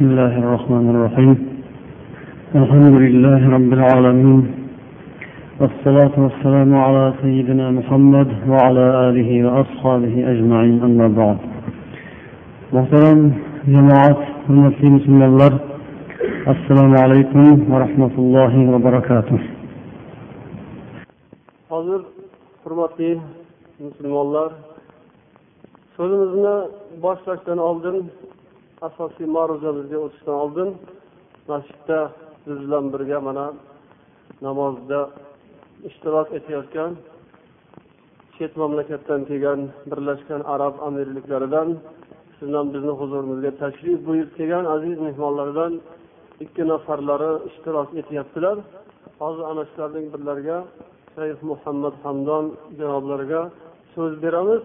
بسم الله الرحمن الرحيم. الحمد لله رب العالمين. والصلاة والسلام على سيدنا محمد وعلى آله وأصحابه أجمعين. أما بعد. محترم جماعة المسلمين بسم الله السلام عليكم ورحمة الله وبركاته. حضر حرمتي مسلم الله so'zimizni boshlashdan oldin asosiy ma'ruzamizga o'tishdan oldin masjidda biz bilan birga mana namozda ishtirok etayotgan chet mamlakatdan kelgan birlashgan arab amirliklaridan siz bizni huzurimizga tashrif buyurib kelgan aziz mehmonlardan ikki nafarlari ishtirok etyaptilar. Hozir ana shularning birlariga shayx muhammad hamdon janoblariga so'z beramiz.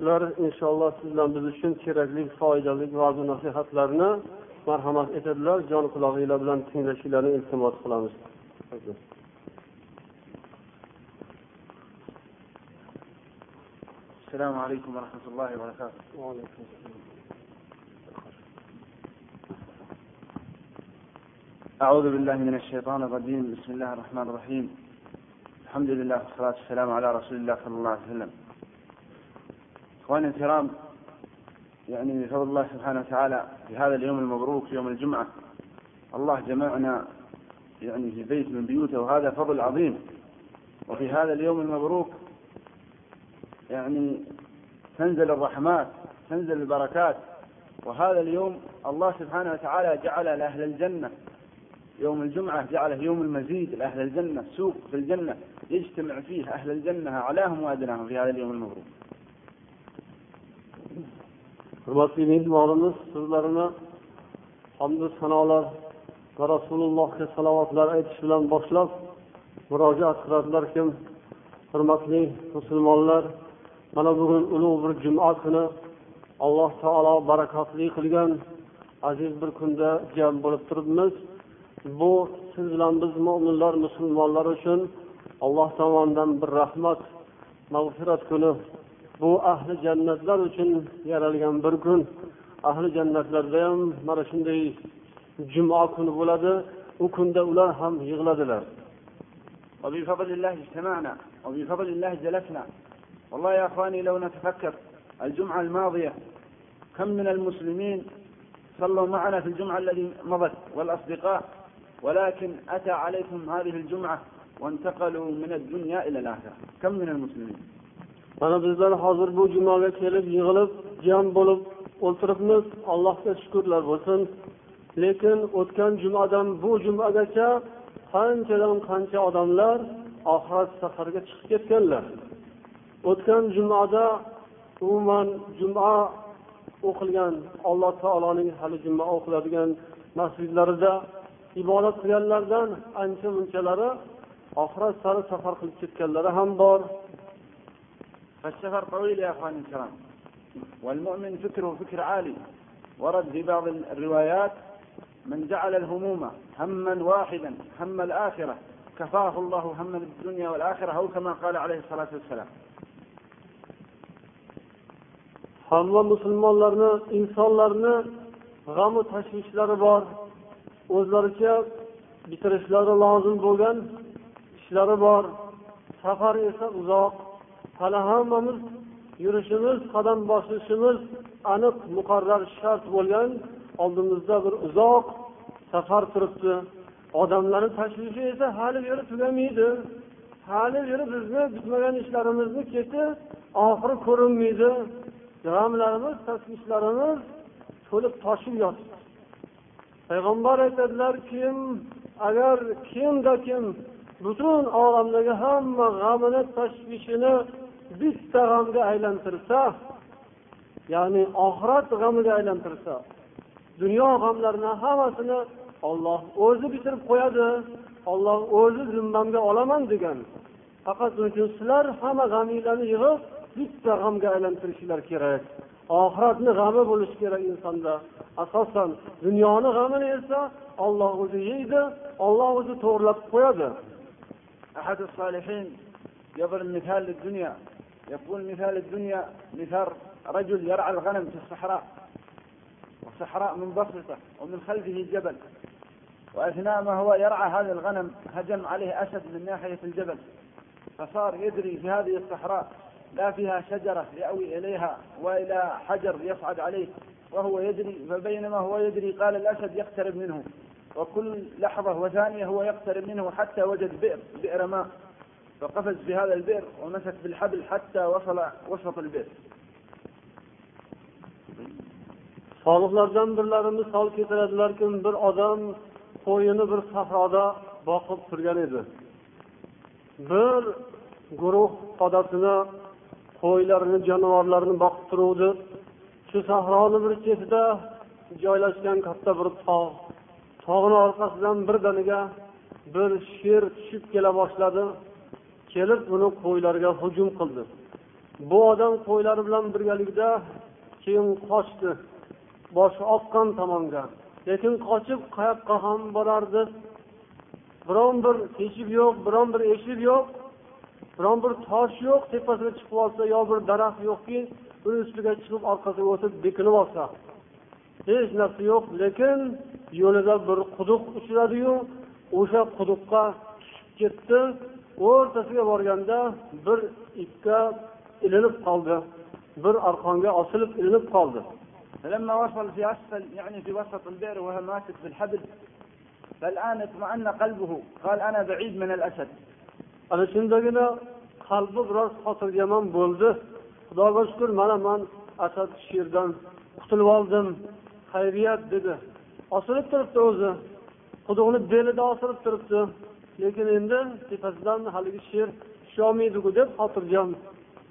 ular inshaalloh siz bilan biz uchun kerakli foydali va'zu nasihatlarni marhamat etadilar jon qulog'inglar bilan tinglashingizni iltimos qilamiz السلام عليكم ورحمة الله وبركاته أعوذ بالله من الشيطان الرجيم بسم الله الرحمن الرحيم الحمد لله والصلاة والسلام على رسول الله صلى الله عليه وسلم إخواني الكرام يعني بفضل الله سبحانه وتعالى في هذا اليوم المبروك يوم الجمعة الله جمعنا يعني في بيت من بيوته وهذا فضل عظيم. وفي هذا اليوم المبروك يعني تنزل الرحمات تنزل البركات. وهذا اليوم الله سبحانه وتعالى جعل لأهل الجنة يوم الجمعة جعله يوم المزيد لأهل الجنة سوق في الجنة يجتمع فيه أهل الجنة أعلاهم وأدناهم في هذا اليوم المبروك. Hurmatli mehmonimiz so'zlarini hamdu sanolar va rasulullohga salovatlar aytish bilan boshlab murojaat qiladilarkim hurmatli musulmonlar mana bugun ulug' bir juma kuni alloh taolo barakotli qilgan aziz bir kunda jam bo'lib turibmiz. Bu siz bilan biz mo'minlar musulmonlar uchun alloh tomonidan bir rahmat mag'firat kuni bu ahli jannatlar uchun yaralgan bir kun ahli jannatlarda ham mana shunday juma kuni bo'ladi u kunda ular ham yig'ladilar والله يا اخواني لو نتفكر الجمعه الماضيه كم من المسلمين صلوا معنا في الجمعه التي مضت والاصدقاء ولكن اتى عليكم هذه الجمعه وانتقلوا من الدنيا إلى الاخره كم من المسلمين mana bizlar hozir bu jumaga kelib yig'ilib jam bo'lib o'tiribmiz. Allohga shukurlar bo'lsin. Lekin o'tgan jumadan bu jumagacha qanchadan qancha odamlar oxirat safariga chiqib ketganlar. O'tgan jumada umuman juma o'qilgan alloh taoloning hali juma o'qiladigan masjidlarida ibodat qilganlardan ancha munchalari oxirat sari safar qilib ketganlari ham bor. فالسفر طويل يا أخواني الكرام. والمؤمن فكره فكر عالي. ورد في بعض الروايات من جعل الهموم هما واحدا هم الآخرة. كفاه الله هم الدنيا والآخرة أو كما قال عليه الصلاة والسلام. hamma musulmonlarni insonlarni g'amu tashvishlari bor o'zlaricha bitirishlari lozim bo'lgan ishlari bor. Safar esa uzoq. Hali hammamiz yurishimiz qadam bosishimiz aniq muqarrar shart bo'lgan oldimizda bir uzoq safar turibdi. Odamlarni tashvishi esa hali beri tugamaydi. Hali beri bizni bitmagan ishlarimizni keti oxiri ko'rinmaydi. G'amlarimiz tashvishlarimiz to'lib toshib yotibdi payg'ambar aytadilar kim agar kimda kim butun olamdagi hamma g'amini tashvishini bitta g'amga aylantirsa ya'ni oxirat g'amiga aylantirsa dunyo g'amlarini hammasini olloh o'zi bitirib qo'yadi olloh o'zi zimmamga olaman degan. Faqat shuning uchun sizlar hamma g'aminglarni yig'ib bitta g'amga aylantirishinglar kerak. Oxiratni g'ami bo'lishi kerak insonda. Asosan dunyoni g'amini esa olloh o'zi yeydi olloh o'zi to'g'irlab qo'yadi. يقول مثال الدنيا مثال رجل يرعى الغنم في الصحراء وصحراء منبسطة ومن خلفه جبل وأثناء ما هو يرعى هذا الغنم هجم عليه أسد من ناحية الجبل فصار يدري في هذه الصحراء لا فيها شجرة يأوي إليها وإلى حجر يصعد عليه وهو يدري فبينما هو يدري قال الأسد يقترب منه وكل لحظة وثانية هو يقترب منه حتى وجد بئر بئر ماء. فقفز في هذا البئر ومسك بالحبل حتى وصل وسط البئر solihlardan birlari misol keltiradilarki bir odam qo'yini bir sahroda boqib turgan edi bir guruh odamini qo'ylarini jonivorlarini boqib turuvdi shu sahroni bir chetida joylashgan katta bir tog' tog'ni orqasidan birdaniga bir sher tushib kela boshladi Kelib uni qo'ylariga hujum qildi. Bu odam qo'ylari bilan birgalikda keyin qochdi. Boshi oqqan tomonga. Lekin qochib qayoqqa ham borardi? Biron bir teshik yo'q biron bir eshik yo'q biron bir tosh yo'q tepasiga chiqib olsa yo bir daraxt yo'qki uni ustiga chiqib orqasiga o'tib bekinib olsa. Hech narsa yo'q lekin yo'lida bir quduq uchradiyu o'sha quduqqa tushib ketdi. o'rtasiga borganda bir ipga ilinib qoldi bir arqonga osilib ilinib qoldi فلما وصل في أسفل يعني في وسط البئر وهو ماسك بالحبل فالآن اطمأن قلبه قال أنا بعيد من الأسد ana shundagina qalbi biroz xotirjamon bo'ldi xudoga shukur mana man asad sherdan qutulib oldim xayriyat dedi osilib turibdi o'zi quduqni belida osilib turibdi lekin endi tepasidan haligi sher tusholmaydiku deb xotirjam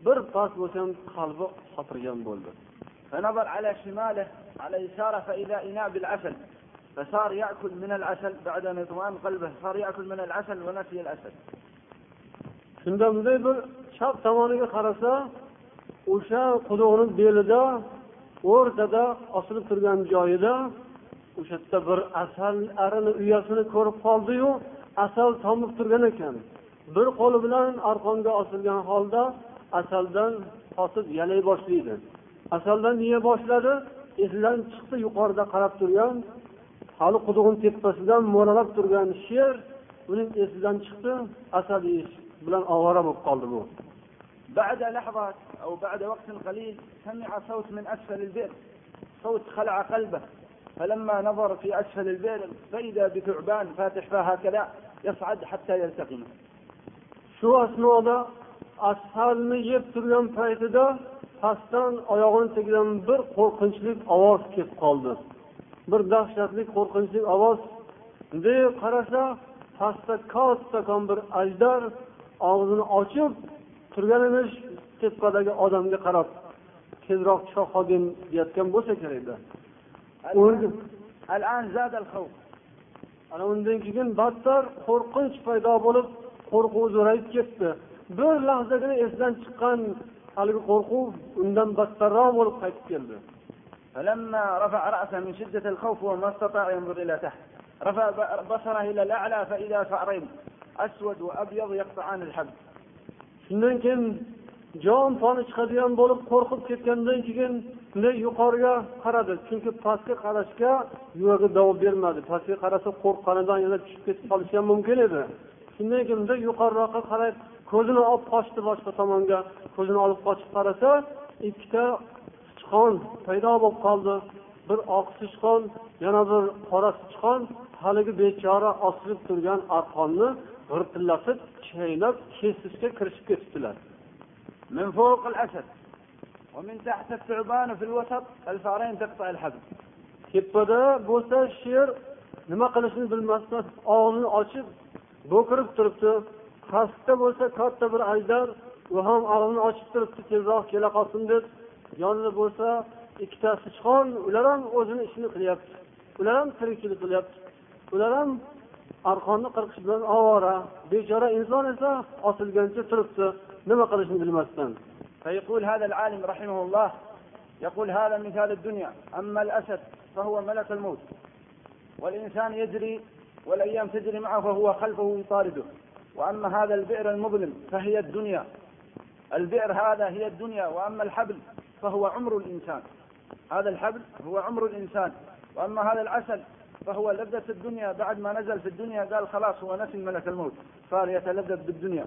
bir pas bo'lsa ham qalbi xotirjam bo'ldi فنظر على شماله على يساره فإذا إناء بالعسل فصار يأكل من العسل بعد أن يطمئن قلبه صار يأكل من العسل ونسي الأسد shunda bunday bir chap tomoniga qarasa o'sha quduqni belida o'rtada osilib turgan joyida o'sha yerda bir asal arini uyasini ko'rib qoldiyu asal tomib turgan ekan bir qo'li bilan arqonga osilgan holda asaldan totib yalay boshlaydi asaldan yeya boshladi esidan chiqdi yuqorida qarab turgan hali quduqni tepasidan mo'ralab turgan sher uning esidan chiqdi asal yeyish bilan ovora bo'lib qoldi bu بعد لحظة أو بعد وقت قليل سمع صوت من أسفل البئر صوت خلع قلبه فلما نظر في أسفل البئر فإذا بثعبان فاتح فاه هكذا يصعد حتى يلتقمه shu asnoda ashalni yeb turgan paytida pastdan oyog'ini tagidan bir qo'rqinchli ovoz kelib qoldi bir dahshatli qo'rqinchli ovoz bunday qarasa pastda kattakon bir ajdar og'zini ochib turgan emish tepadagi odamga qarab tezroq chiqa qolgin deyayotgan bo'lsa kerak ana undan keyin battar qo'rqinch paydo bo'lib qo'rquv zo'rayib ketdi bir lahzagina esidan chiqqan haligi qo'rquv undan battarroq bo'lib qaytib keldi فلما رفع رأسه من شدة الخوف وما استطاع ينظر إلى تحت رفع بصره إلى الأعلى فإذا فأرين أسود وأبيض يقطعان الحبل shundan keyin jon poni chiqadigan bo'lib qo'rqib ketgandan keyin bunday yuqoriga qaradi. Chunki pastga qarashga yuragi davo bermadi. Pastga qarasa qo'rqqanidan yana tushib ketib qolishi ham mumkin edi. Shundan keyin unda yuqoriroqqa qaray ko'zini olib qochdi boshqa tomonga. Ko'zini olib qochib qarasa ikkita sichqon paydo bo'lib qoldi. Bir oq sichqon yana bir qora sichqon haligi bechora osilib turgan arqonni g'irtillatib chaynab kesishga kirishib ketibdilar. ومن تحت الثعبان في الوسط الفارين تقطع الحبل tepada bo'lsa sher nima qilishini bilmasdan og'zini ochib bo'kirib turibdi pastda bo'lsa katta bir ajdar u ham og'zini ochib turibdi tezroq kela qolsin deb yonida bo'lsa ikkita sichqon ular ham o'zini ishini qilyapti ular ham tirikchilik qilyapti ular ham arqonni qirqish bilan ovora bechora inson esa osilgancha turibdi nima qilishini bilmasdan فيقول هذا العالم رحمه الله يقول هذا مثال الدنيا أما الأسد فهو ملك الموت والإنسان يجري والأيام تجري معه فهو خلفه يطارده وأما هذا البئر المظلم فهي الدنيا البئر هذا هي الدنيا وأما الحبل فهو عمر الإنسان هذا الحبل هو عمر الإنسان وأما هذا العسل فهو لذة الدنيا بعد ما نزل في الدنيا قال خلاص هو نسي ملك الموت صار يتلذذ بالدنيا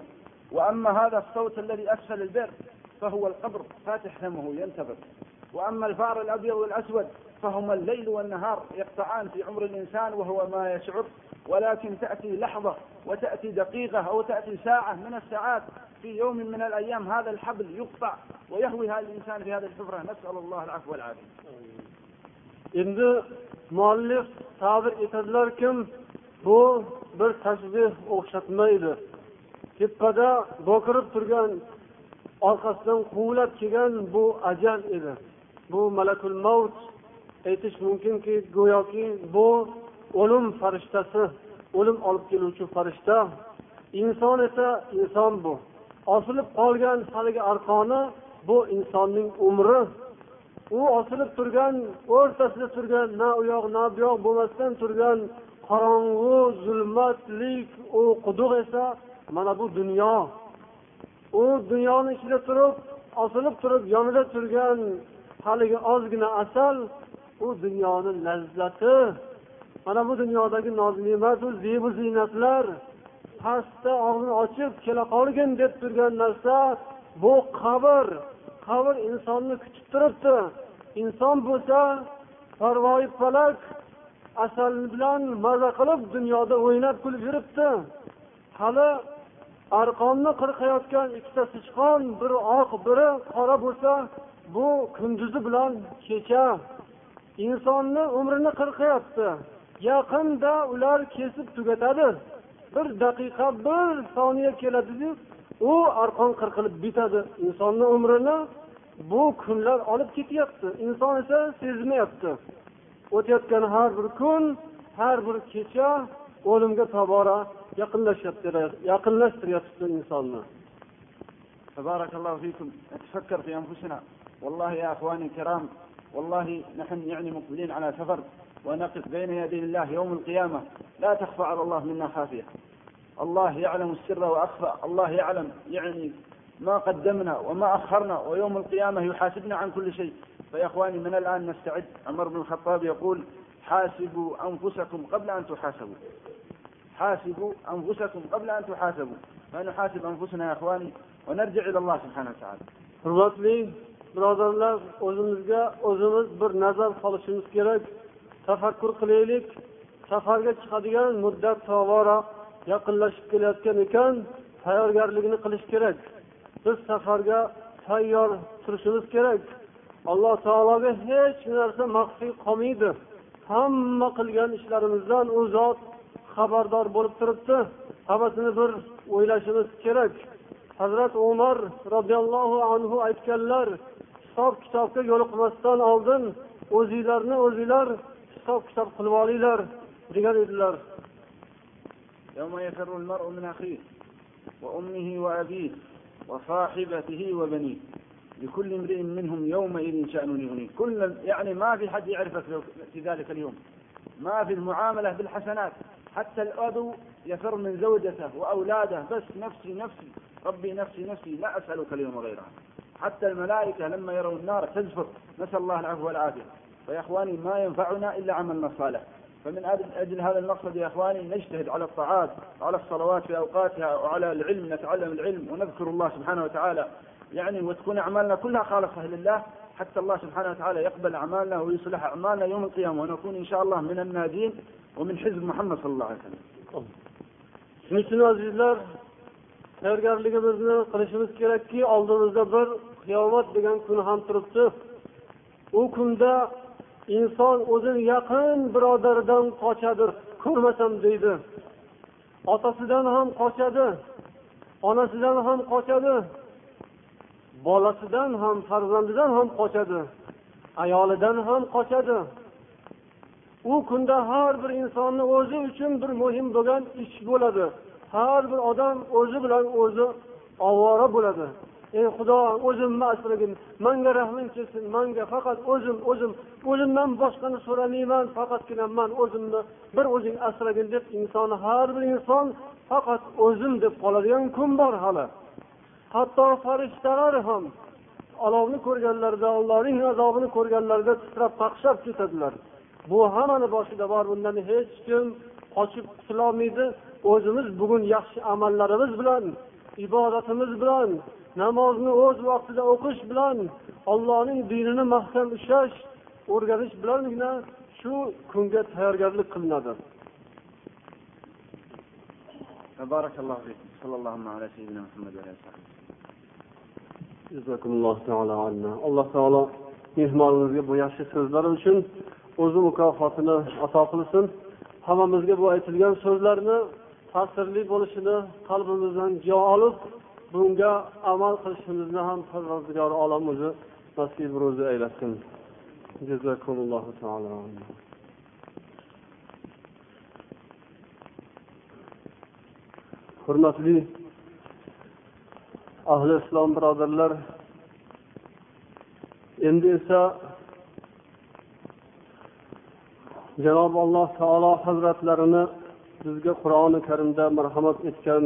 وأما هذا الصوت الذي أسفل البئر فهو القبر فاتح فمه ينتظر وأما الفار الأبيض والأسود فهما الليل والنهار يقطعان في عمر الإنسان وهو ما يشعر. ولكن تأتي لحظة وتأتي دقيقة أو تأتي ساعة من الساعات. في يوم من الأيام هذا الحبل يقطع ويهوي هذا الإنسان في هذه الحفرة. نسأل الله العفو والعافية. endi muallif ta'bir etadilarkim bu bir tashbih o'xshatmaydi tepada bokirib turgan orqasidan quvlab kelgan bu ajal edi. Bu malakul mavt aytish mumkinki go'yoki bu o'lim farishtasi o'lim olib keluvchi farishta. Inson esa inson bu. Osilib qolgan haligi arqoni bu insonning umri. U osilib turgan o'rtasida turgan na u yoq na bu yoq bo'lmasdan turgan qorong'u zulmatlik u quduq esa mana bu dunyo. U dunyoni ichida turib osilib turib yonida turgan haligi ozgina asal u dunyoni lazzati. Mana bu dunyodagi noz ne'matu zebu ziynatlar. Pastda og'zini ochib kela qolgin deb turgan narsa bu qabr. Qabr insonni kutib turibdi. Inson bo'lsa parvoyi falak asal bilan maza qilib dunyoda o'ynab kulib yuribdi. Hali arqonni qirqayotgan ikkita sichqon biri oq biri qora bo'lsa bu kunduzi bilan kecha. Insonni umrini qirqayapti yaqinda ular kesib tugatadi. Bir daqiqa bir soniya keladiyu u arqon qirqilib bitadi. Insonni umrini bu kunlar olib ketyapti. Inson esa sezmayapti. O'tayotgan har bir kun har bir kecha o'limga tobora yaqinlashyapti yaqinlashtiryapti insonni فبارك الله فيكم. نتفكر في أنفسنا. والله يا أخواني الكرام والله نحن يعني مقبلين على سفر ونقف بين يدي الله يوم القيامة. لا تخفى على الله منا خافية. الله يعلم السر وأخفى. الله يعلم يعني ما قدمنا وما أخرنا ويوم القيامة يحاسبنا عن كل شيء. فيا إخواني من الآن نستعد. عمر بن الخطاب يقول حاسبوا أنفسكم قبل أن تحاسبوا. حاسبوا أنفسكم قبل أن تحاسبوا فنحاسب أنفسنا يا إخواني ونرجع إلى الله سبحانه وتعالى hurmatli birodarlar o'zimizga o'zimiz bir nazar solishimiz kerak tafakkur qilaylik safarga chiqadigan muddat tobora yaqinlashib kelayotgan ekan tayyorgarlikni qilish kerak biz safarga tayyor turishimiz kerak alloh taologa hech narsa maxfiy qolmaydi hamma qilgan ishlarimizdan u zot xabardor bo'lib turibdi hammasini bir o'ylashimiz kerak hazrat umar roziyallohu anhu aytganlar hisob kitobga yo'liqmasdan oldin o'zinglarni o'zinglar hisob kitob qilib olinglar degan edilar يوم يفر وأمه وأبيه وصاحبته وبنيه لكل امرئ منهم يومئذ شأن يغنيه كل يعني ما في حد يعرفك في ذلك اليوم ما في المعاملة بالحسنات حتى الأب يفر من زوجته وأولاده بس نفسي نفسي ربي نفسي نفسي لا أسألك اليوم غيرها. حتى الملائكة لما يروا النار تزفر نسأل الله العفو والعافية. فيا إخواني ما ينفعنا إلا عملنا الصالح. فمن أجل هذا المقصد يا إخواني نجتهد على الطاعات وعلى الصلوات في أوقاتها وعلى العلم نتعلم العلم ونذكر الله سبحانه وتعالى. يعني وتكون أعمالنا كلها خالصة لله حتى الله سبحانه وتعالى يقبل أعمالنا ويصلح أعمالنا يوم القيامة ونكون إن شاء الله من الناجين ومن حزب محمد صلى الله عليه وسلم shuning uchun azizlar tayyorgarligimizni qilishimiz kerakki oldimizda bir qiyomat degan kun ham turibdi u kunda inson o'zini yaqin birodaridan qochadi ko'rmasam deydi otasidan ham qochadi onasidan ham qochadi Bolasidan ham farzandidan ham qochadi. Ayolidan ham qochadi. U kunda har bir insonni o'zi uchun bir muhim bo'lgan ish bo'ladi. Har bir odam o'zi bilan o'zi ovora bo'ladi. Ey xudo o'zimni asragin manga rahming kelsin. Manga faqat o'zim o'zim. O'zimdan boshqani so'ramayman. Faqatgina man o'zimni bir o'zing asragin deb inson har bir inson faqat o'zim deb qoladigan kun bor hali. hatto farishtalar ham olovni ko'rganlarida allohning azobini ko'rganlarida titrab qaqshab ketadilar. Bu hammani boshida bor bundan hech kim qochib qutulolmaydi. O'zimiz bugun yaxshi amallarimiz bilan ibodatimiz bilan namozni o'z vaqtida o'qish bilan allohning dinini mahkam ushlash o'rganish bilangina shu kunga tayyorgarlik qilinadi. Barakallohu sallallohu alayhi vasallam alloh taolo mehmonimizga bu yaxshi so'zlari uchun o'zi mukofotini ato qilsin. Hammamizga bu aytilgan so'zlarni ta'sirli bo'lishini qalbimizdan jo olib bunga amal qilishimizni ham parvardigori olam o'zi nasib ro'zi aylasin jazakumullohu taolo hurmatli ahli islom birodarlar endi esa janob alloh taolo hazratlarini bizga qur'oni karimda marhamat etgan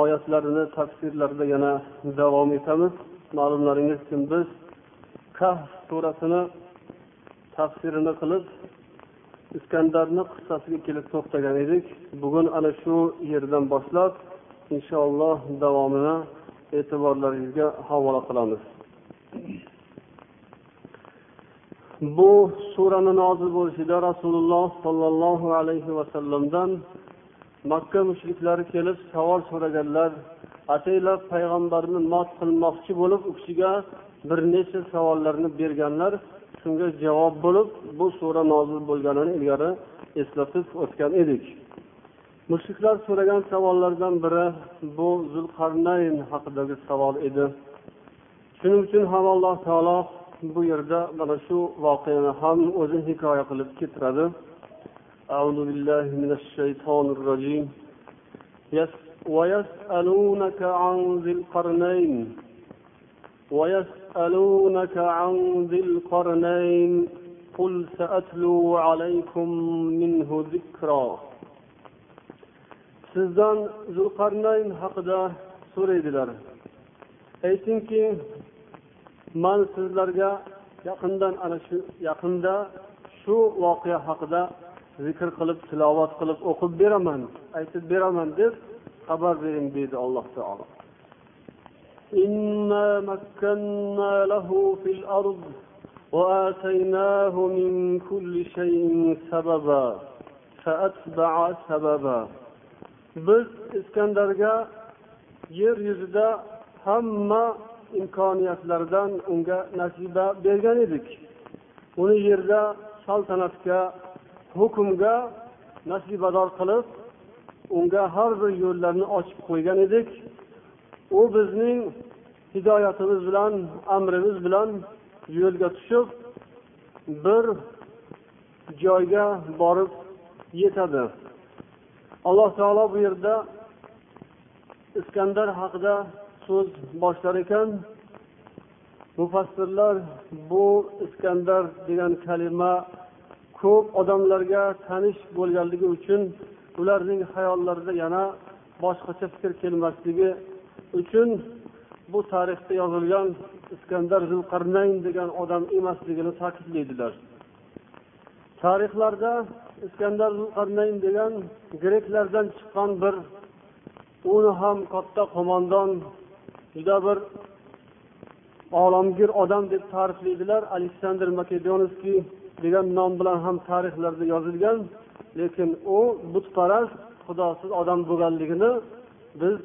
oyatlarini tafsirlarida yana davom etamiz. Ma'lumlaringiz uchun biz kahf surasini tafsirini qilib iskandarni qissasiga kelib to'xtagan edik. Bugun ana shu yerdan boshlab inshaalloh davomini e'tiborlaringizga havola qilamiz. Bu surani nozil bo'lishida rasululloh sollallohu alayhi vasallamdan makka mushriklari kelib savol so'raganlar ataylab payg'ambarni mot qilmoqchi bo'lib u kishiga bir necha savollarni berganlar shunga javob bo'lib bu sura nozil bo'lganini ilgari eslatib o'tgan edik. mushriklar so'ragan savollardan biri bu zulqarnayn haqidagi savol edi shuning uchun ham alloh taolo bu yerda mana shu voqeani ham o'zi hikoya qilib keltiradi أعوذ بالله من الشيطان الرجيم يس ويسألونك عن ذي القرنين ويسألونك عن ذي القرنين قل سأتلو عليكم منه ذكرا sizdan zulqarnayn haqida so'raydilar aytingki man sizlarga yaqindan ana shu yaqinda shu voqea haqida zikr qilib tilovat qilib o'qib beraman aytib beraman deb xabar bering deydi alloh taolo إنا مكنا له في الأرض وآتيناه من كل شيء سببا فأتبع سببا biz iskandarga yer yuzida hamma imkoniyatlardan unga nasiba bergan edik. Uni yerda saltanatga hukmga nasibador qilib unga har bir yo'llarni ochib qo'ygan edik. U bizning hidoyatimiz bilan amrimiz bilan yo'lga tushib bir joyga borib yetadi. Alloh taolo bu yerda iskandar haqida so'z boshlar ekan. Mufassirlar bu iskandar degan kalima ko'p odamlarga tanish bo'lganligi uchun ularning hayollarida yana boshqacha fikr kelmasligi uchun bu tarixda yozilgan iskandar zulqarnayn degan odam emasligini ta'kidlaydilar. Tarixlarda iskandar zulqarnayn degan greklardan chiqqan bir uni ham katta qo'mondon juda bir olamgir odam deb ta'riflaydilar. Aleksandr makedonskiy degan nom bilan ham tarixlarda yozilgan lekin u butparast xudosiz odam bo'lganligini biz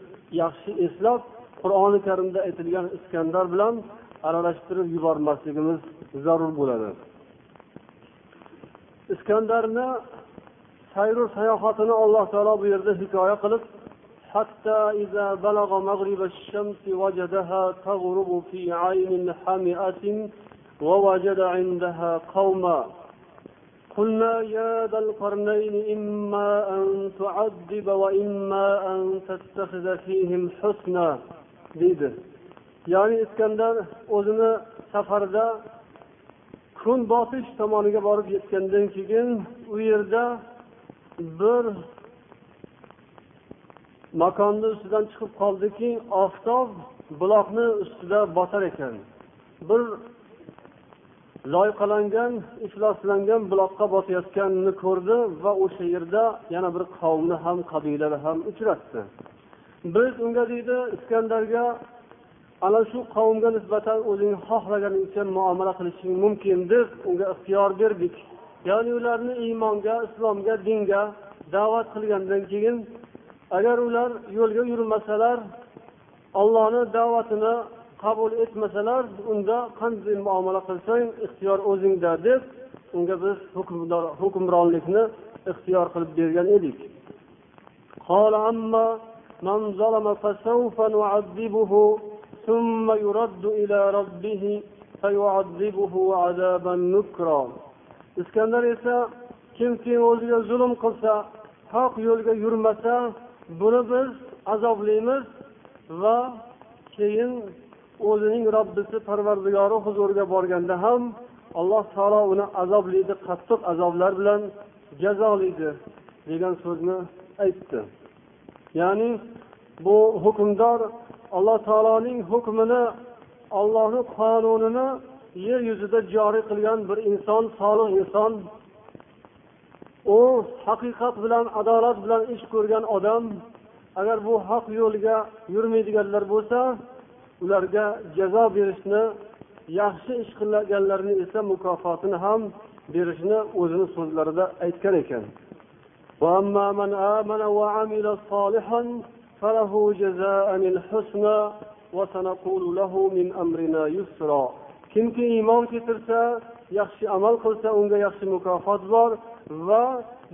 yaxshi eslab qur'oni karimda aytilgan iskandar bilan aralashtirib yubormasligimiz zarur bo'ladi. iskandarni sayru sayohatini alloh taolo bu yerda hikoya qilib حتى إذا بلغ مغرب الشمس وجدها تغرب في عين حمئة ووجد عندها قوما قلنا يا ذا القرنين إما أن تعذب وإما أن تتخذ فيهم حسنا deydi ya'ni iskandar o'zini safarda kun botish tomoniga borib yetgandan keyin u yerda bir makonni ustidan chiqib qoldiki oftob buloqni ustida botar ekan. Bir loyqalangan ifloslangan buloqqa botayotganini ko'rdi va o'sha yerda yana bir qavmni ham qabilani ham uchratdi. Biz unga deydi iskandarga ana shu qavmga nisbatan o'zing xohlaganingcha muomala qilishing mumkin deb unga ixtiyor berdik ya'ni ularni iymonga islomga dinga da'vat qilgandan keyin agar ular yo'lga yurmasalar ollohni da'vatini qabul etmasalar unda qanday muomala qilsang ixtiyor o'zingda deb unga biz hukmronlikni ixtiyor qilib bergan edik من ظلم فسوف نعذبه ثم يرد إلى ربه فيعذبه عذابا نكرا iskandar esa kimki o'ziga zulm qilsa haq yo'lga yurmasa buni biz azoblaymiz va keyin o'zining robbisi parvardigori huzuriga borganda ham alloh taolo uni azoblaydi qattiq azoblar bilan jazolaydi degan so'zni aytdi ya'ni bu hukmdor alloh taoloning hukmini ollohni qonunini yer yuzida joriy qilgan bir inson solih inson u haqiqat bilan adolat bilan ish ko'rgan odam agar bu haq yo'lga yurmaydiganlar bo'lsa ularga jazo berishni yaxshi ish qilganlarni esa mukofotini ham berishni o'zini so'zlarida aytgan ekan. فله جزاء الحسنى وسنقول له من أمرنا يسرا kimki iymon keltirsa yaxshi amal qilsa unga yaxshi mukofot bor va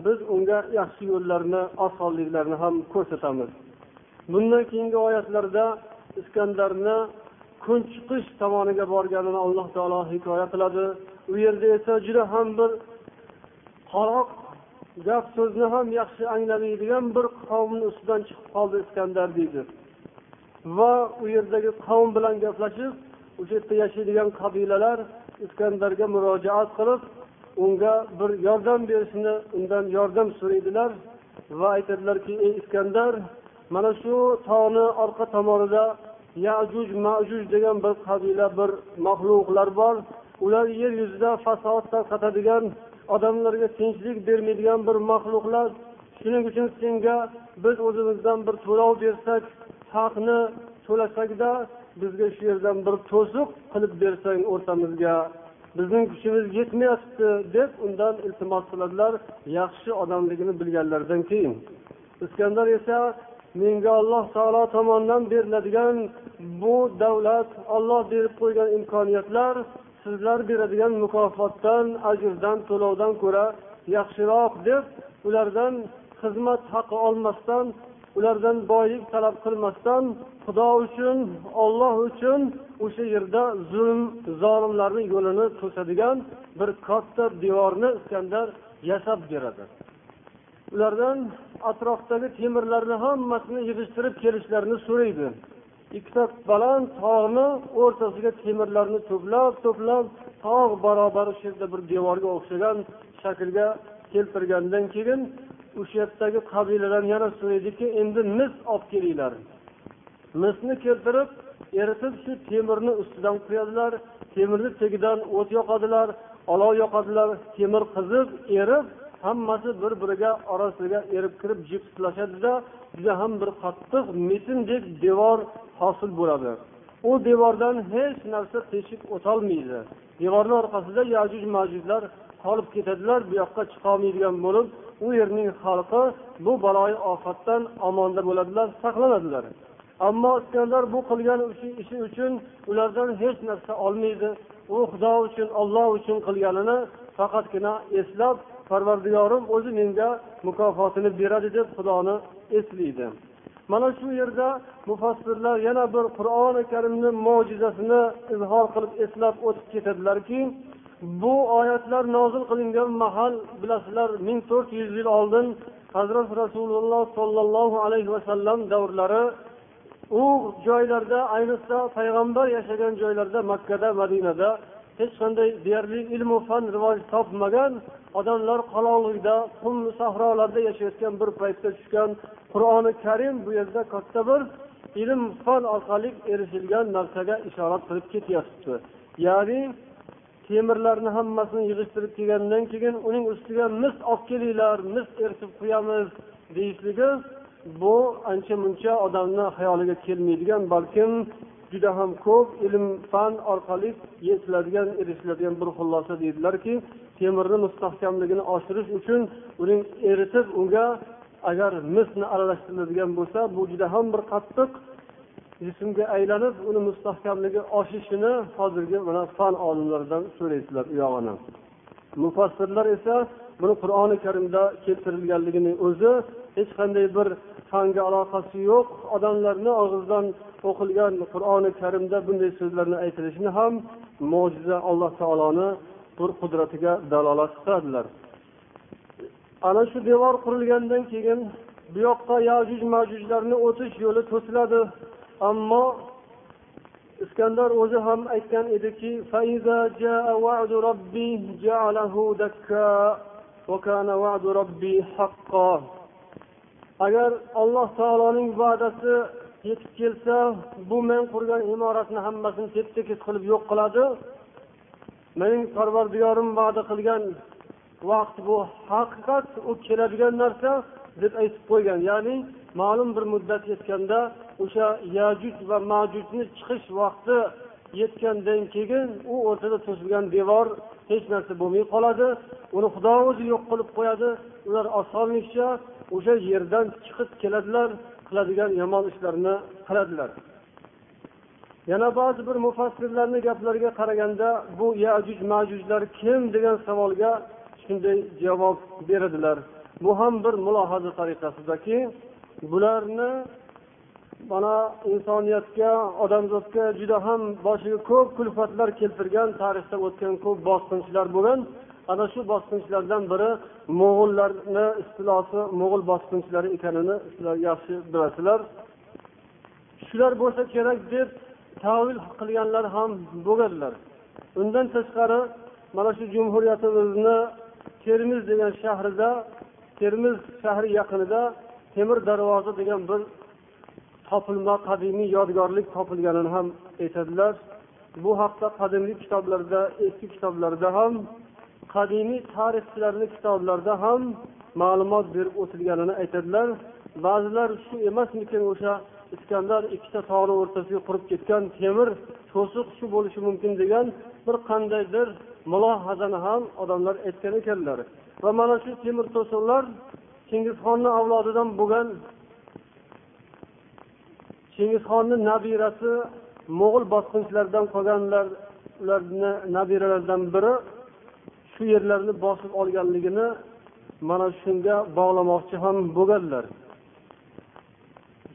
biz unga yaxshi yo'llarni osonliklarni ham ko'rsatamiz bundan keyingi oyatlarda iskandarni kun chiqish tomoniga borganini alloh taolo hikoya qiladi u yerda esa juda ham bir qaroq gap so'zni ham yaxshi anglamaydigan bir qavmni ustidan chiqib qoldi iskandar deydi. Va u yerdagi qavm bilan gaplashib o'sha yerda yashaydigan qabilalar iskandarga murojaat qilib unga bir yordam berishni undan yordam so'raydilar va aytadilarki ey iskandar mana shu tog'ni orqa tomonida yajuj majuj degan bir qabila bir maxluqlar bor. Ular yer yuzida fasod tarqatadigan odamlarga tinchlik bermaydigan bir maxluqlar. Shuning uchun senga biz o'zimizdan bir to'lov bersak haqni to'lasakda bizga shu yerdan bir to'siq qilib bersang o'rtamizga bizning kuchimiz yetmayapti deb undan iltimos qiladilar yaxshi odamligini bilganlaridan keyin. Iskandar esa menga alloh taolo tomonidan beriladigan bu davlat olloh berib qo'ygan imkoniyatlar sizlar beradigan mukofotdan ajrdan to'lovdan ko'ra yaxshiroq deb ulardan xizmat haqi olmasdan ulardan boylik talab qilmasdan xudo uchun olloh uchun o'sha yerda zulm zolimlarni yo'lini to'sadigan bir katta devorni iskandar yasab beradi. Ulardan atrofdagi temirlarni hammasini yig'ishtirib kelishlarini so'raydi. Ikkita baland tog'ni o'rtasiga temirlarni to'plab to'plab tog' barobar shu yerda bir devorga o'xshagan shaklga keltirgandan keyin o'sha yerdagi qabilalar yana so'raydiki endi mis olib kelinglar. Misni keltirib eritib shu temirni ustidan quyadilar temirni tagidan o't yoqadilar olov yoqadilar temir qizib erib hammasi bir biriga orasiga erib kirib jipslashadida juda ham bir qattiq metindek devor hosil bo'ladi. U devordan hech narsa teshib o'tolmaydi. Devorni orqasida yajuj majujlar qolib ketadilar bu yoqqa chiqolmaydigan bo'lib u yerning xalqi bu baloyi ofatdan omonda bo'ladilar saqlanadilar. Ammo iskandar bu qilgan ishi uchun ulardan hech narsa olmaydi. U xudo uchun olloh uchun qilganini faqatgina eslab parvardigorim o'zi menga mukofotini beradi deb xudoni eslaydi mana shu yerda mufassirlar yana bir qur'oni karimni mo'jizasini izhor qilib eslab o'tib ketadilarki bu oyatlar nozil qilingan mahal bilasizlar ming to'rt yuz yil oldin hazrat rasululloh sollallohu alayhi vasallam davrlari u joylarda ayniqsa payg'ambar yashagan joylarda makkada madinada hech qanday deyarli ilmu fan rivoj topmagan odamlar qaloqlikda qum sahrolarda yashayotgan bir paytda tushgan qur'oni karim bu yerda katta bir ilm fan orqali erishilgan narsaga ishorat qilib ketyapti. Ya'ni temirlarni hammasini yig'ishtirib kelgandan keyin uning ustiga mis olib kelinglar mis eritib qo'yamiz deyishligi bu ancha muncha odamni xayoliga kelmaydigan balkim juda ham ko'p ilm fan orqali yetiladigan erishiladigan bir xulosa deydilarki temirni mustahkamligini oshirish uchun uning eritib unga agar misni aralashtiriladigan bo'lsa bu juda ham bir qattiq jismga aylanib uni mustahkamligi oshishini hozirgi mana fan olimlaridan so'raysizlar u yog'ini mufassirlar esa buni qur'oni karimda keltirilganligini o'zi hech qanday bir fanga aloqasi yo'q. Odamlarni og'zidan o'qilgan qur'oni karimda bunday so'zlarni aytilishini ham mo'jiza alloh taoloni bir qudratiga dalolat qiladilar. Ana shu devor qurilgandan keyin bu yoqqa yajuj majujlarni o'tish yo'li to'siladi. Ammo iskandar o'zi ham aytgan ediki agar alloh taoloning va'dasi yetib kelsa bu men qurgan imoratni hammasini tep tekis qilib yo'q qiladi. Mening parvardigorim va'da qilgan vaqt bu haqiqat u keladigan narsa deb aytib qo'ygan. Ya'ni ma'lum bir muddat yetganda o'sha yajuj va majujni chiqish vaqti yetgandan keyin u o'rtada to'silgan devor hech narsa bo'lmay qoladi. Uni xudo o'zi yo'q qilib qo'yadi. Ular osonlikcha o'sha yerdan chiqib keladilar qiladigan yomon ishlarni qiladilar. Yana ba'zi bir mufassirlarni gaplariga qaraganda bu yajuj majujlar kim degan savolga shunday javob beradilar. Bu ham bir mulohaza tariqasidaki bularni mana insoniyatga odamzodga juda ham boshiga ko'p kulfatlar keltirgan tarixda o'tgan ko'p bosqinchilar bo'lgan ana shu bosqinchilardan biri mo'g'ullarni istilosi mo'g'ul bosqinchilari ekanini sizlar yaxshi bilasizlar shular bo'lsa kerak deb tavil qilganlar ham bo'lganlar. Undan tashqari mana shu jumhuriyatimizni termiz degan shahrida termiz shahri yaqinida temir darvoza degan bir topilma qadimiy yodgorlik topilganini ham aytadilar. Bu haqda qadimgi kitoblarda eski kitoblarda ham qadimiy tarixchilarni kitoblarida ham ma'lumot berib o'tilganini aytadilar. Ba'zilar shu emasmikin o'sha iskandar ikkita tog'ni o'rtasiga qurib ketgan temir to'siq shu bo'lishi mumkin degan bir qandaydir mulohazani ham odamlar aytgan ekanlar. Va mana shu temir to'siqlar chingizxonni avlodidan bo'lgan chingizxonni nabirasi mo'g'ul bosqinchilaridan qolganlar ularni nabiralaridan biri shu yerlarni bosib olganligini mana shunga bog'lamoqchi ham bo'lganlar.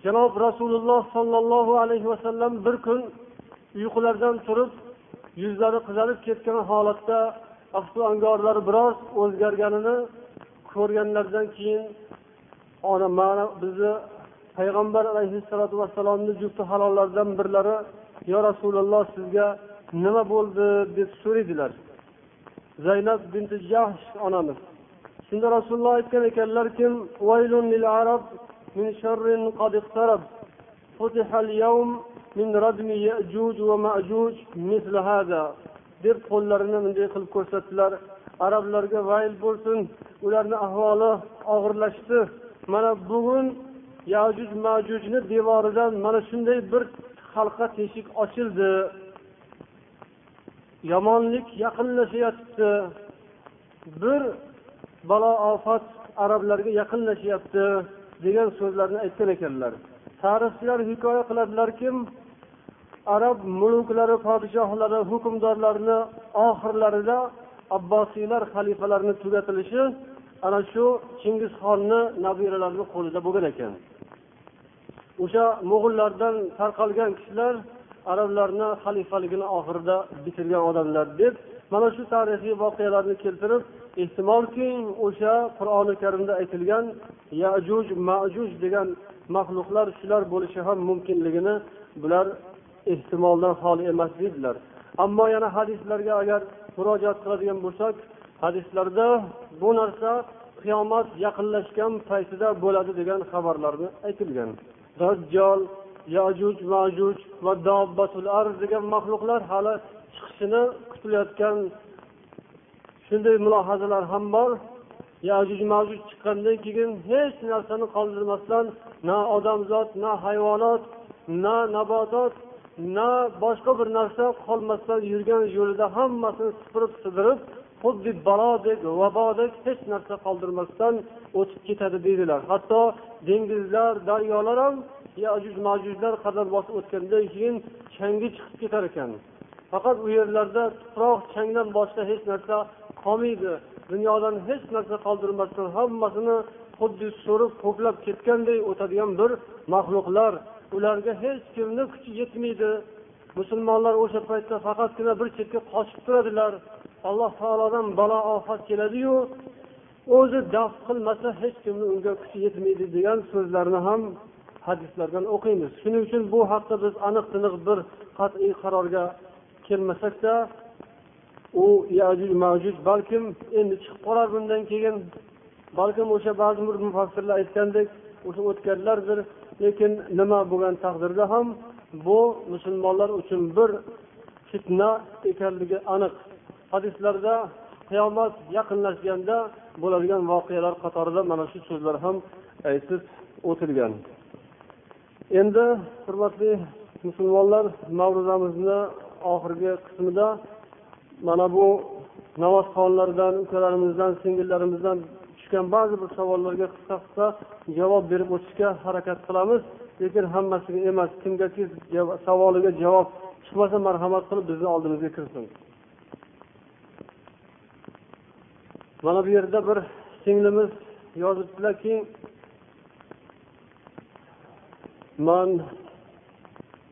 Janob rasululloh sollallohu alayhi vasallam bir kun uyqularidan turib yuzlari qizarib ketgan holatda aftu angorlari biroz o'zgarganini ko'rganlaridan keyin ona mana bizni payg'ambar alayhissalotu vassalomni jufti halollaridan birlari yo rasululloh sizga nima bo'ldi? deb so'raydilar. zaynab binti jahsh onamiz shunda rasululloh aytgan ekanlar kim vaylun lil arab min sharrin qad yawm min radmi ya'juj va ma'juj misl deb qo'llarini bunday qilib ko'rsatdilar. Arablarga vayl bo'lsin ularni ahvoli og'irlashdi. Mana bugun yajuj majujni devoridan mana shunday bir halqa teshik ochildi. Yomonlik yaqinlashayapti bir balo ofat arablarga yaqinlashyapti degan so'zlarni aytgan ekanlar. Tarixchilar hikoya qiladilarki arab muluklari podshohlari hukmdorlarini oxirlarida abbosiylar xalifalarini tugatilishi ana shu chingizxonni nabiralarini qo'lida bo'lgan ekan. O'sha mo'g'ullardan tarqalgan kishilar arablarni xalifaligini oxirida bitirgan odamlar deb mana shu tarixiy voqealarni keltirib ehtimolki o'sha qur'oni karimda aytilgan yajuj majuj degan maxluqlar shular bo'lishi ham mumkinligini bular ehtimoldan xoli emas deydilar. Ammo yana hadislarga agar murojaat qiladigan bo'lsak hadislarda bu narsa qiyomat yaqinlashgan paytida bo'ladi degan xabarlarni aytilgan. Dajjol yajuj majuj va dobbatul arz degan maxluqlar hali chiqishini kutilayotgan shunday mulohazalar ham bor. Yajuj majuj chiqqandan keyin hech narsani qoldirmasdan na odamzod na hayvonot na nabotot na boshqa bir narsa qolmasdan yurgan yo'lida hammasini supurib sidirib xuddi balodek vabodek hech narsa qoldirmasdan o'tib ketadi deydilar. Hatto dengizlar daryolar ham yajuj majujlar qadar bosib o'tgandan keyin changi chiqib ketar ekan. Faqat u yerlarda tuproq changdan boshqa hech narsa qolmaydi. Dunyodan hech narsa qoldirmasdan hammasini xuddi so'rib ho'plab ketganday o'tadigan bir maxluqlar. Ularga hech kimni kuchi yetmaydi. Musulmonlar o'sha paytda faqatgina bir chetga qochib turadilar. Alloh taolodan balo ofat keladiyu o'zi daf qilmasa hech kimni unga kuchi yetmaydi degan so'zlarni ham hadislardan o'qiymiz. Shuning uchun bu haqda biz aniq tiniq bir qat'iy qarorga kelmasakda u yajuj majuj balkim endi chiqib qolar bundan keyin. Balkim o'sha ba'zi bir mufassirlar aytgandek o'sha o'tganlardir. Lekin nima bo'lgan taqdirda ham bu musulmonlar uchun bir fitna ekanligi aniq. Hadislarda qiyomat yaqinlashganda bo'ladigan voqealar qatorida mana shu so'zlar ham aytib o'tilgan. Endi hurmatli musulmonlar mavruzamizni oxirgi qismida mana bu namozxonlardan ukalarimizdan singillarimizdan tushgan ba'zi bir savollarga qisqa qisqa javob berib o'tishga harakat qilamiz. Lekin hammasiga emas kimgaki savoliga javob chiqmasa marhamat qilib bizni oldimizga kirsin. Mana bu yerda bir singlimiz yozibdilarki man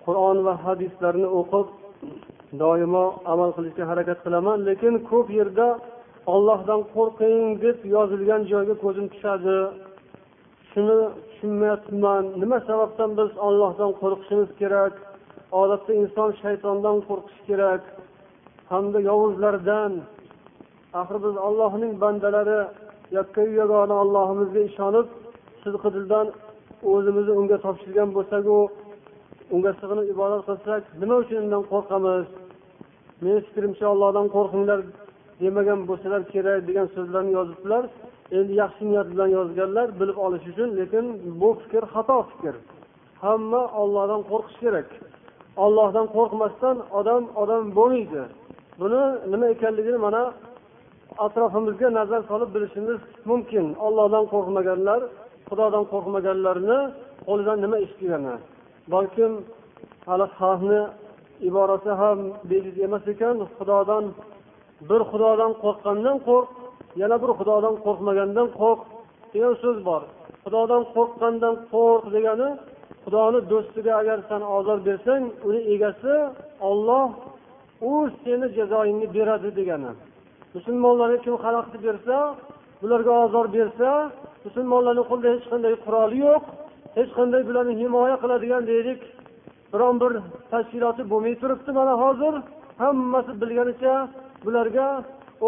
qur'on va hadislarni o'qib doimo amal qilishga harakat qilaman lekin ko'p yerda ollohdan qo'rqing deb yozilgan joyga ko'zim tushadi. Shuni tushunmayapman. Nima sababdan biz ollohdan qo'rqishimiz kerak? Odatda inson shaytondan qo'rqishi kerak hamda yovuzlardan. Axir biz ollohning bandalari yakkayu yagona ollohimizga ishonib sidqi dildan o'zimizni unga topshirgan bo'lsaku unga sig'inib ibodat qilsak nima uchun undan qo'rqamiz? Meni fikrimcha ollohdan qo'rqinglar demagan bo'lsalar kerak degan so'zlarni yozibdilar. Endi yaxshi niyat bilan yozganlar bilib olish uchun lekin bu fikr xato fikr. Hamma ollohdan qo'rqish kerak. Ollohdan qo'rqmasdan odam odam bo'lmaydi. Buni nima ekanligini mana atrofimizga nazar solib bilishimiz mumkin. Ollohdan qo'rqmaganlar xudodan qo'rqmaganlarni qo'lidan nima ish kelgani balkim hali xalqni iborasi ham bejiz emas ekan xudodan bir xudodan qo'rqqandan qo'rq yana bir xudodan qo'rqmagandan qo'rq degan so'z bor. Xudodan qo'rqqandan qo'rq degani xudoni do'stiga agar san ozor bersang uni egasi olloh u seni jazoingni beradi degani. Musulmonlarga kim xalaqit bersa bularga ozor bersa musulmonlarni qo'lida hech qanday quroli yo'q. Hech qanday bularni himoya qiladigan deylik biron bir tashkiloti bo'lmay turibdi mana hozir. Hammasi bilganicha bularga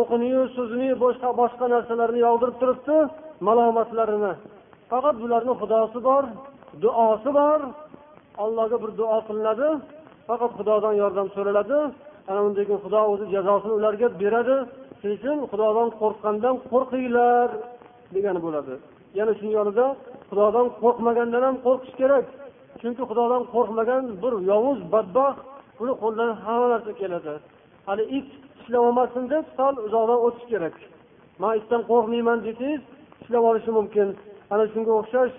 o'qiniyu so'zini boshqa boshqa narsalarni yog'dirib turibdi malomatlarini. Faqat bularni xudosi bor duosi bor. Allohga bir duo qilinadi. Faqat xudodan yordam so'raladi. Ana undan keyin xudo o'zi jazosini ularga beradi. Shuning uchun xudodan qo'rqqandan qo'rqinglar. Degani bo'ladi. Yana shuni yonida xudodan qo'rqmagandan ham qo'rqish kerak. Chunki xudodan qo'rqmagan bir yovuz badbaxt uni qo'lidan hamma narsa keladi. Hali it tishlab olmasin deb sal uzoqdan o'tish kerak. Man itdan qo'rqmayman desangiz tishlab olishi mumkin. Ana shunga o'xshash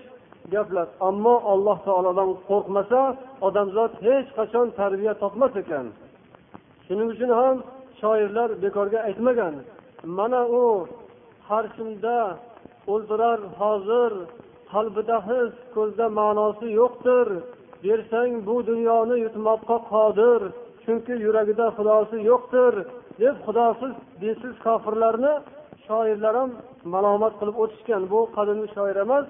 gaplar. Ammo alloh taolodan qo'rqmasa odamzod hech qachon tarbiya topmas ekan. Shuning uchun ham shoirlar bekorga aytmagan mana u qarshimda o'ldirar hozir qalbida his ko'zda ma'nosi yo'qdir. Bersang bu dunyoni yutmoqqa qodir chunki yuragida xudosi yo'qdir deb xudosiz dinsiz kofirlarni shoirlar ham malomat qilib o'tishgan. Bu qadimgi shoir emas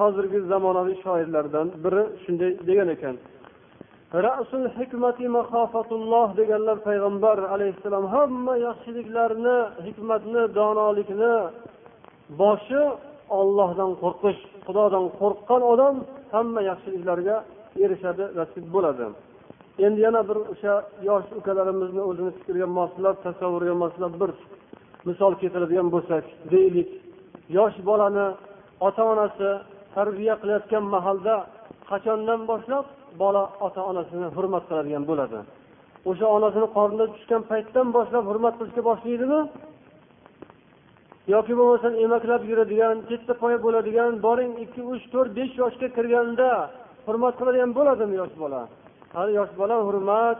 hozirgi zamonaviy shoirlardan biri shunday degan ekan. Rasul hikmati mahofatulloh deganlar payg'ambar alayhissalom hamma yaxshiliklarni hikmatni donolikni boshi ollohdan qo'rqish xudodan qo'rqqan odam hamma yaxshiliklarga erishadi nasib bo'ladi. Endi yana bir o'sha yosh ukalarimizni o'zini fikriga moslab tasavvuriga moslab bir misol keltiradigan bo'lsak deylik yosh bolani ota onasi tarbiya qilayotgan mahalda qachondan boshlab bola ota onasini hurmat qiladigan bo'ladi? O'sha onasini qornida tushgan paytdan boshlab hurmat qilishga boshlaydimi yoki bo'lmasam emaklab yuradigan chetda poya bo'ladigan boring ikki uch to'rt besh yoshga kirganda hurmat qiladigan bo'ladimi yosh bola? Hali yosh bola hurmat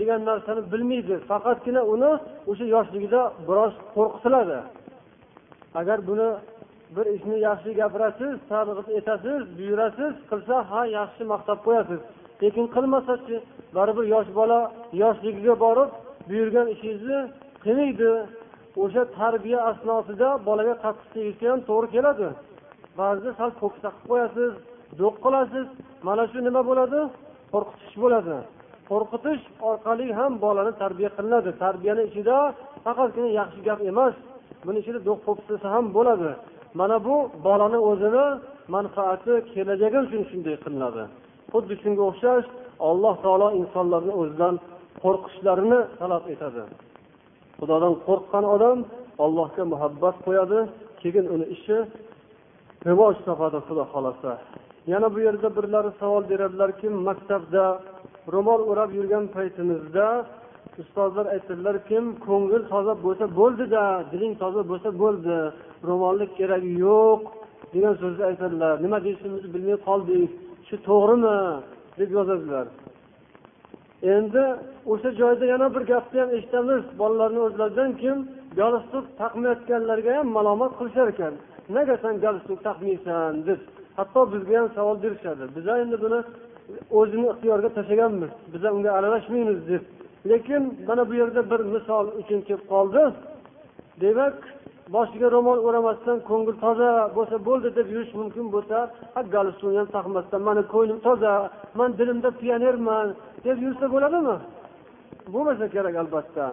degan narsani bilmaydi. Faqatgina uni o'sha yoshligida biroz qo'rqitiladi agar buni bir ishni yaxshi gapirasiz targ'ib etasiz buyurasiz qilsa ha yaxshi maqtab qo'yasiz. Lekin qilmasachi baribir yosh bola yoshligiga borib buyurgan ishingizni qilmaydi. O'sha tarbiya asnosida bolaga qattiq tegishga ham to'g'ri keladi. Ba'zida sal po'pisa qilib qo'yasiz do'q qilasiz mana shu nima bo'ladi? Qo'rqitish bo'ladi. Qo'rqitish orqali ham bolani tarbiya qilinadi. Tarbiyani ichida faqatgina yaxshi gap emas buni ichida do'q po'pisasi ham bo'ladi. Mana bu bolani o'zini manfaati kelajagi uchun shunday qilinadi. Xuddi shunga o'xshash alloh taolo insonlarni o'zidan qo'rqishlarini talab etadi. Xudodan qo'rqqan odam allohga muhabbat qo'yadi keyin uni ishi rivoj topadi xudo xohlasa. Yana bu yerda birlari savol beradilarki maktabda ro'mol o'rab yurgan paytimizda ustozlar aytadilarki ko'ngil toza bo'lsa bo'ldida diling toza bo'lsa bo'ldi ro'molni keragi yo'q degan so'zni aytadilar. Nima deyishimizni bilmay qoldik shu to'g'rimi? deb yozadilar. Endi o'sha joyda yana bir gapni ham eshitamiz. Bolalarni o'zlaridan kim galstuk taqmayotganlarga ham malomat qilishar ekan. Nega san galstuk taqmaysan deb. Hatto bizga ham savol berishadi. Biza endi buni o'zini ixtiyoriga tashlaganmiz. Biza unga aralashmaymiz deb. Lekin mana bu yerda bir misol uchun kelib qoldi. Demak boshiga ro'mol o'ramasdan ko'ngil toza bo'lsa bo'ldi deb yurish mumkin bo'lsa galstukni ham taqmasdan mani ko'nglim toza man dilimda pionerman deb yursa bo'ladimi? Bo'lmasa kerak albatta.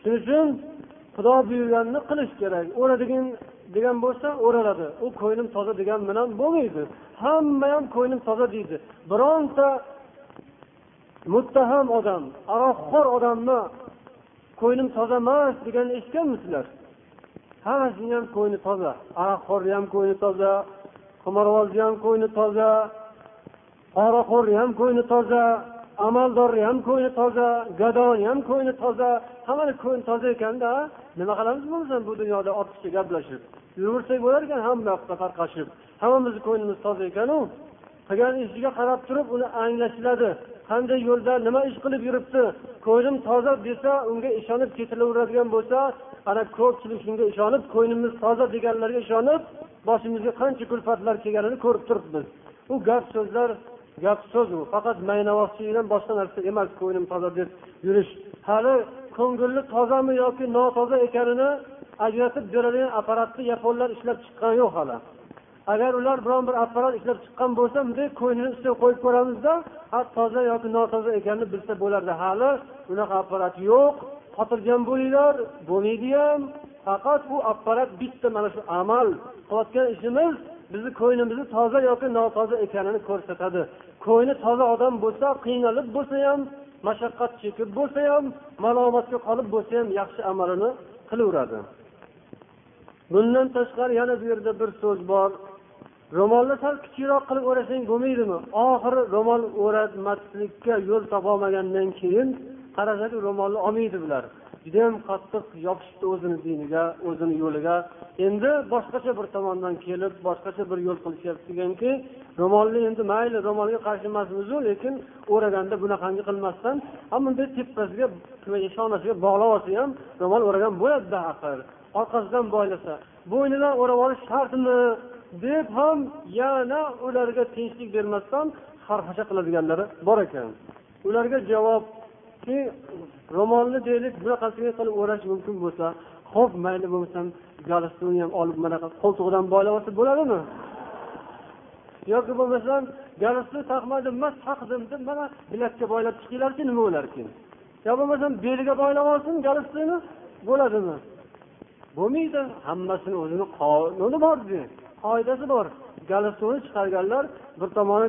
Shuning uchun xudo buyurganini qilish kerak. O'radigan degan bo'lsa o'raladi. U ko'nglim toza degan bilan bo'lmaydi. Hamma ham ko'nglim toza deydi. Bironta muttaham odam aroqxo'r odamni ko'nglim toza emas deganini eshitganmisizlar? Hammasini ham ko'ngli toza. Aroqxo'rni ham ko'ngli toza qimorvozni ham ko'ngli toza poraxo'rni ham ko'ngli toza. Amaldorni ham ko'ngli toza gadoni ham ko'ngli toza hammani ko'ngli toza ekanda nima qilamiz bo'lmasam bu dunyoda ortiqcha gaplashib yuraversak bo'lar ekan hamma yoqqa tarqashib hammamizni ko'nglimiz toza ekanu qilgan ishiga qarab turib uni anglashiladi qanday yo'lda nima ish qilib yuribdi? Ko'nglim toza desa unga ishonib ketilaveradigan bo'lsa ana ko'pchilik shunga ishonib ko'nglimiz toza deganlarga ishonib boshimizga qancha kulfatlar kelganini ko'rib turibmiz. U gap so'zlar gap so'z u faqat maynavozchilikdan boshqa narsa emas ko'nglim toza deb yurish. Hali ko'ngilni tozami yoki notoza ekanini ajratib beradigan apparatni yaponlar ishlab chiqqani yo'q hali. Agar ular biron bir apparat ishlab chiqqan bo'lsa bunday ko'nglini ustiga qo'yib ko'ramizda toza yoki notoza ekanini bilsa bo'lardi. Hali unaqa apparat yo'q. Xotirjam bo'linglar bo'lmaydi ham. Faqat bu apparat bitta mana shu amal. Qilayotgan ishimiz bizni ko'nglimizni toza yoki notoza ekanini ko'rsatadi. Ko'ngli toza odam bo'lsa qiynalib bo'lsa ham mashaqqat chekib bo'lsa ham malomatga qolib bo'lsa ham yaxshi amalini qilaveradi. Bundan tashqari yana bu yerda bir so'z bor. Ro'molni sal kichikroq qilib o'rasang bo'lmaydimi? Oxiri ro'mol o'ratmaslikka yo'l topolmagandan keyin qarasaki ro'molni olmaydi bular. Judayam qattiq yopishibdi o'zini diniga o'zini yo'liga. Endi boshqacha bir tomondan kelib boshqacha bir yo'l qilishyapti deganki ro'molni endi mayli ro'molga qarshi emasmizu lekin o'raganda bunaqangi qilmasdan bunday tepasiga shonasiga bog'lab olsa ham ro'mol o'ragan bo'ladida axir. Orqasidan boylasa bo'ynidan o'rab olish shartmi? deb ham yana ularga tinchlik bermasdan xarxasha qiladiganlari bor ekan. Ularga javob javobki ro'molni deylik bunaqasiga qilib o'rash mumkin bo'lsa ho'p mayli bo'lmasam galstukni ham olib bunaqa qo'ltig'idan boylab olsa bo'ladimi? Yoki bo'lmasam galstuk taqmadim emas taqdim deb mana bilakka boylab chiqinglarchi nima bo'larkin? Yo bo'lmasam beliga boylab olsin galstukni bo'ladimi? Bo'lmaydi hammasini o'zini qonuni bor qoidasi bor. Galstukni chiqarganlar bir tomoni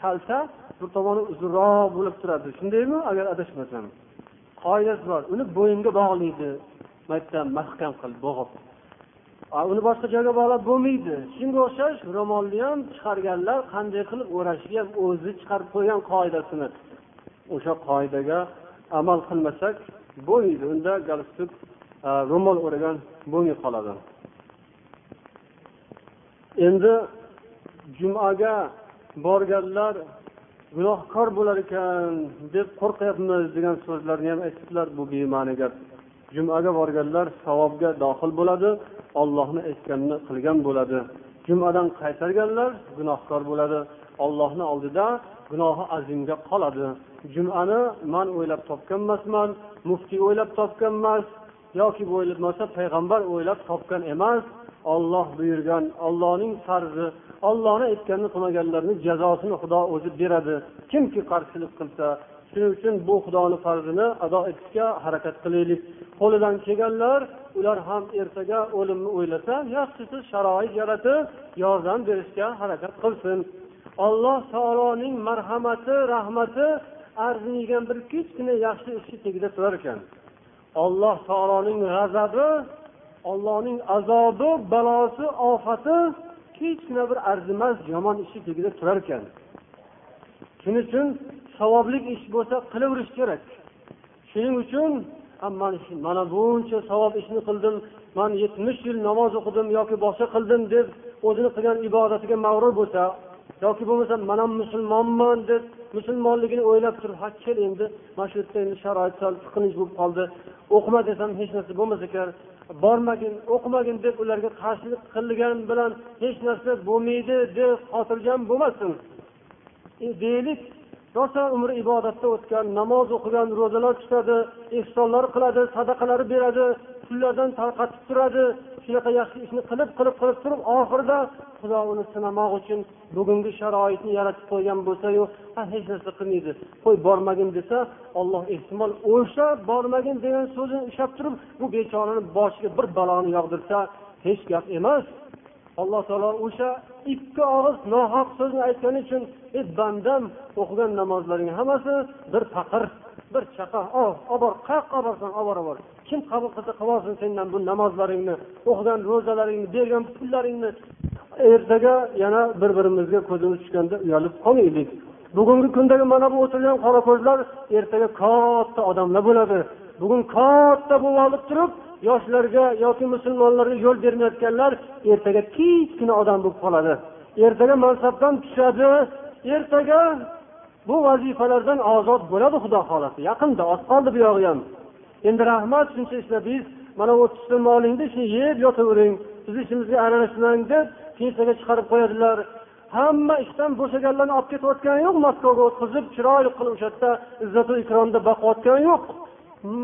kalta bir tomoni uzunroq bo'lib turadi. Shundaymi? Agar adashmasam. Qoidasi bor. Uni bo'yinga bog'laydi. Mayda mahkam qilib bo'g'ib. Uni boshqa joyga bog'lab bo'lmaydi. Shunga o'xshash ro'molni ham chiqarganlar qanday qilib o'rashni ham o'zi chiqarib qo'ygan qoidasini. O'sha qoidaga amal qilmasak bo'lmaydi unda galstuk ro'mol o'ragan bo'lmay qoladi. Endi jumaga borganlar gunohkor bo'lar ekan deb qo'rqyapmiz degan so'zlarni ham aytibdilar bu bema'ni gap. Jumaga borganlar savobga dohil bo'ladi ollohni aytganini qilgan bo'ladi. Jumadan qaytarganlar gunohkor bo'ladi ollohni oldida gunohi azimga qoladi. Jumani man o'ylab topgan emasman muftiy o'ylab topgan emas yoki bo'lmasa payg'ambar o'ylab topgan emas olloh buyurgan ollohning farzi ollohni aytganini qilmaganlarni jazosini xudo o'zi beradi. Kimki qarshilik qilsa shuning uchun bu xudoni farzini ado etishga harakat qilaylik. Qo'lidan kelganlar ular ham ertaga o'limni o'ylasa yaxshisi sharoit yaratib yordam berishga harakat qilsin. Alloh taoloning marhamati rahmati arziydigan bir kichkina yaxshi ishni tagida turar ekan alloh taoloning g'azabi ollohning azobi balosi ofati hechgina bir arzimas yomon ishi tagida turar ekan. Shuning uchun savobli ish bo'lsa qilaverish kerak. Shuning uchun mana buncha savob ishni qildim man yetmish yil namoz o'qidim yoki boshqa qildim deb o'zini qilgan ibodatiga mag'rur bo'lsa yoki bo'lmasa man ham musulmonman deb musulmonligini o'ylab turib ha kel endi mana shu yerda endi sharoit sal tiqilinch bo'lib qoldi. O'qima desam hech narsa bo'lmas ekan. Bormagin o'qimagin deb ularga qarshilik qilgan bilan hech narsa bo'lmaydi deb xotirjam bo'lmasin. E, deylik rosa umri ibodatda o'tgan namoz o'qigan ro'zalar tutadi ehsonlar qiladi sadaqalar beradi pullardan tarqatib turadi. Shunaqa yaxshi ishni qilib qilib qilib turib oxirida xudo uni sinamoq uchun bugungi sharoitni yaratib qo'ygan bo'lsayu hech narsa qilmaydi. Qo'y bormagin desa olloh ehtimol o'sha bormagin degan so'zini ushlab turib bu bechorani boshiga bir baloni yog'dirsa hech gap emas. Alloh taolo o'sha ikki og'iz nohaq so'zni aytgani uchun ey bandam o'qigan namozlaring hammasi bir faqr bir chaqa ol olib bor qayoqqa olib borsan olib bor olib bor kim qabul qilsa qilib olsin sendan bu namozlaringni o'qigan ro'zalaringni bergan pullaringni. Ertaga yana bir birimizga ko'zimiz tushganda uyalib qolmaylik. Bugungi kundagi mana bu o'tirgan qorako'zlar ertaga katta odamlar bo'ladi. Bugun katta bo'lib olib turib yoshlarga yoki musulmonlarga yo'l bermayotganlar ertaga kichkina odam bo'lib qoladi. Ertaga mansabdan tushadi. Ertaga bu vazifalardan ozod bo'ladi xudo xohlasa. Yaqinda oz qoldi buyog'i ham. Endi rahmat shuncha ishladingiz. Mana o'ttiz so'm olingda shuni yeb yotavering bizni ishimizga aralashmang deb pensiyaga chiqarib qo'yadilar. Hamma ishdan bo'shaganlarni olib ketayotgani yo'q. Moskvaga o'tkazib chiroyli qilib o'sha yerda izzatu ikromda boqayotgani yo'q.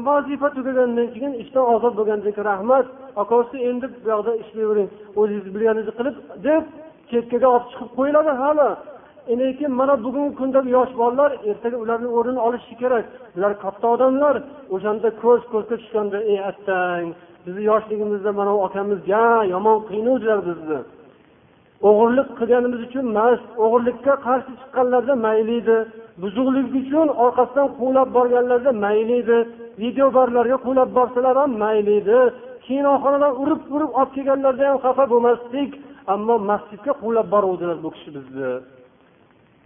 Vazifa tugagandan keyin ishdan ozod bo'lgandan keyin rahmat. Akasi endi bu yoqda ishlayvering o'zingiz bilganingizni qilib deb chekkaga olib chiqib qo'yiladi hali. Lekin mana bugungi kunda yosh bolalar ertaga ularni o'rnini olishi kerak. Ular katta odamlar. O'shanda ko'z ko'zga tushganda ey attang bizni yoshligimizda mana bu akamiz ja yomon qiynuvdilar bizni. O'g'irlik qilganimiz uchun emas o'g'irlikka qarshi chiqqanlarda mayli edi buzuqlik uchun orqasidan quvlab borganlarda mayli edi video barlarga quvlab borsalar ham mayli edi kinoxonadan urib urib olib kelganlarda ham xafa bo'lmasdik. Ammo masjidga quvlab boruvdilar bu kishi bizni.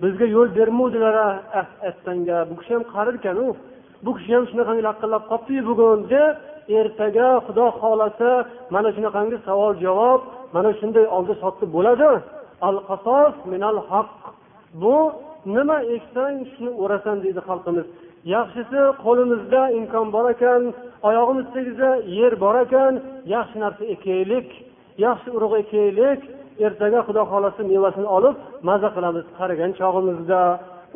Bizga yo'l bermovdilar ah attanga bu kishi ham qari ekanu. Bu kishi ham shunaqangi laqillab qolibdiyu bugun deb ertaga xudo xohlasa mana shunaqangi savol javob mana shunday oldi sotdi bo'ladi. Al qasos minal haq. Bu nima eksang shuni o'rasan deydi xalqimiz. Yaxshisi qo'limizda imkon bor ekan oyog'imiz tegsa yer bor ekan. Yaxshi narsa ekaylik yaxshi urug' ekaylik ertaga xudo xohlasa mevasini olib maza qilamiz qarigan chog'imizda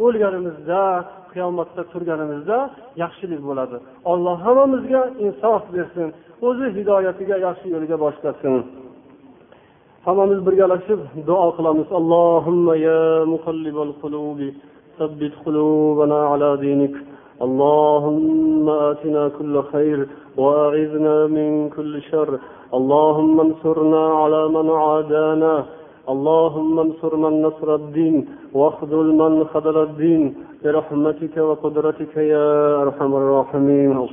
o'lganimizda qiyomatda turganimizda yaxshilik bo'ladi alloh hammamizga insof bersin o'zi hidoyatiga yaxshi yo'liga boshlasin hammamiz birgalashib duo qilamiz allohumma ya muqallibal qulubi ثبت قلوبنا على دينك اللهم آتنا كل خير وأعذنا من كل شر اللهم انصرنا على من عادانا. اللهم انصر من نصر الدين واخذل من خذل الدين. برحمتك وقدرتك يا أرحم الراحمين.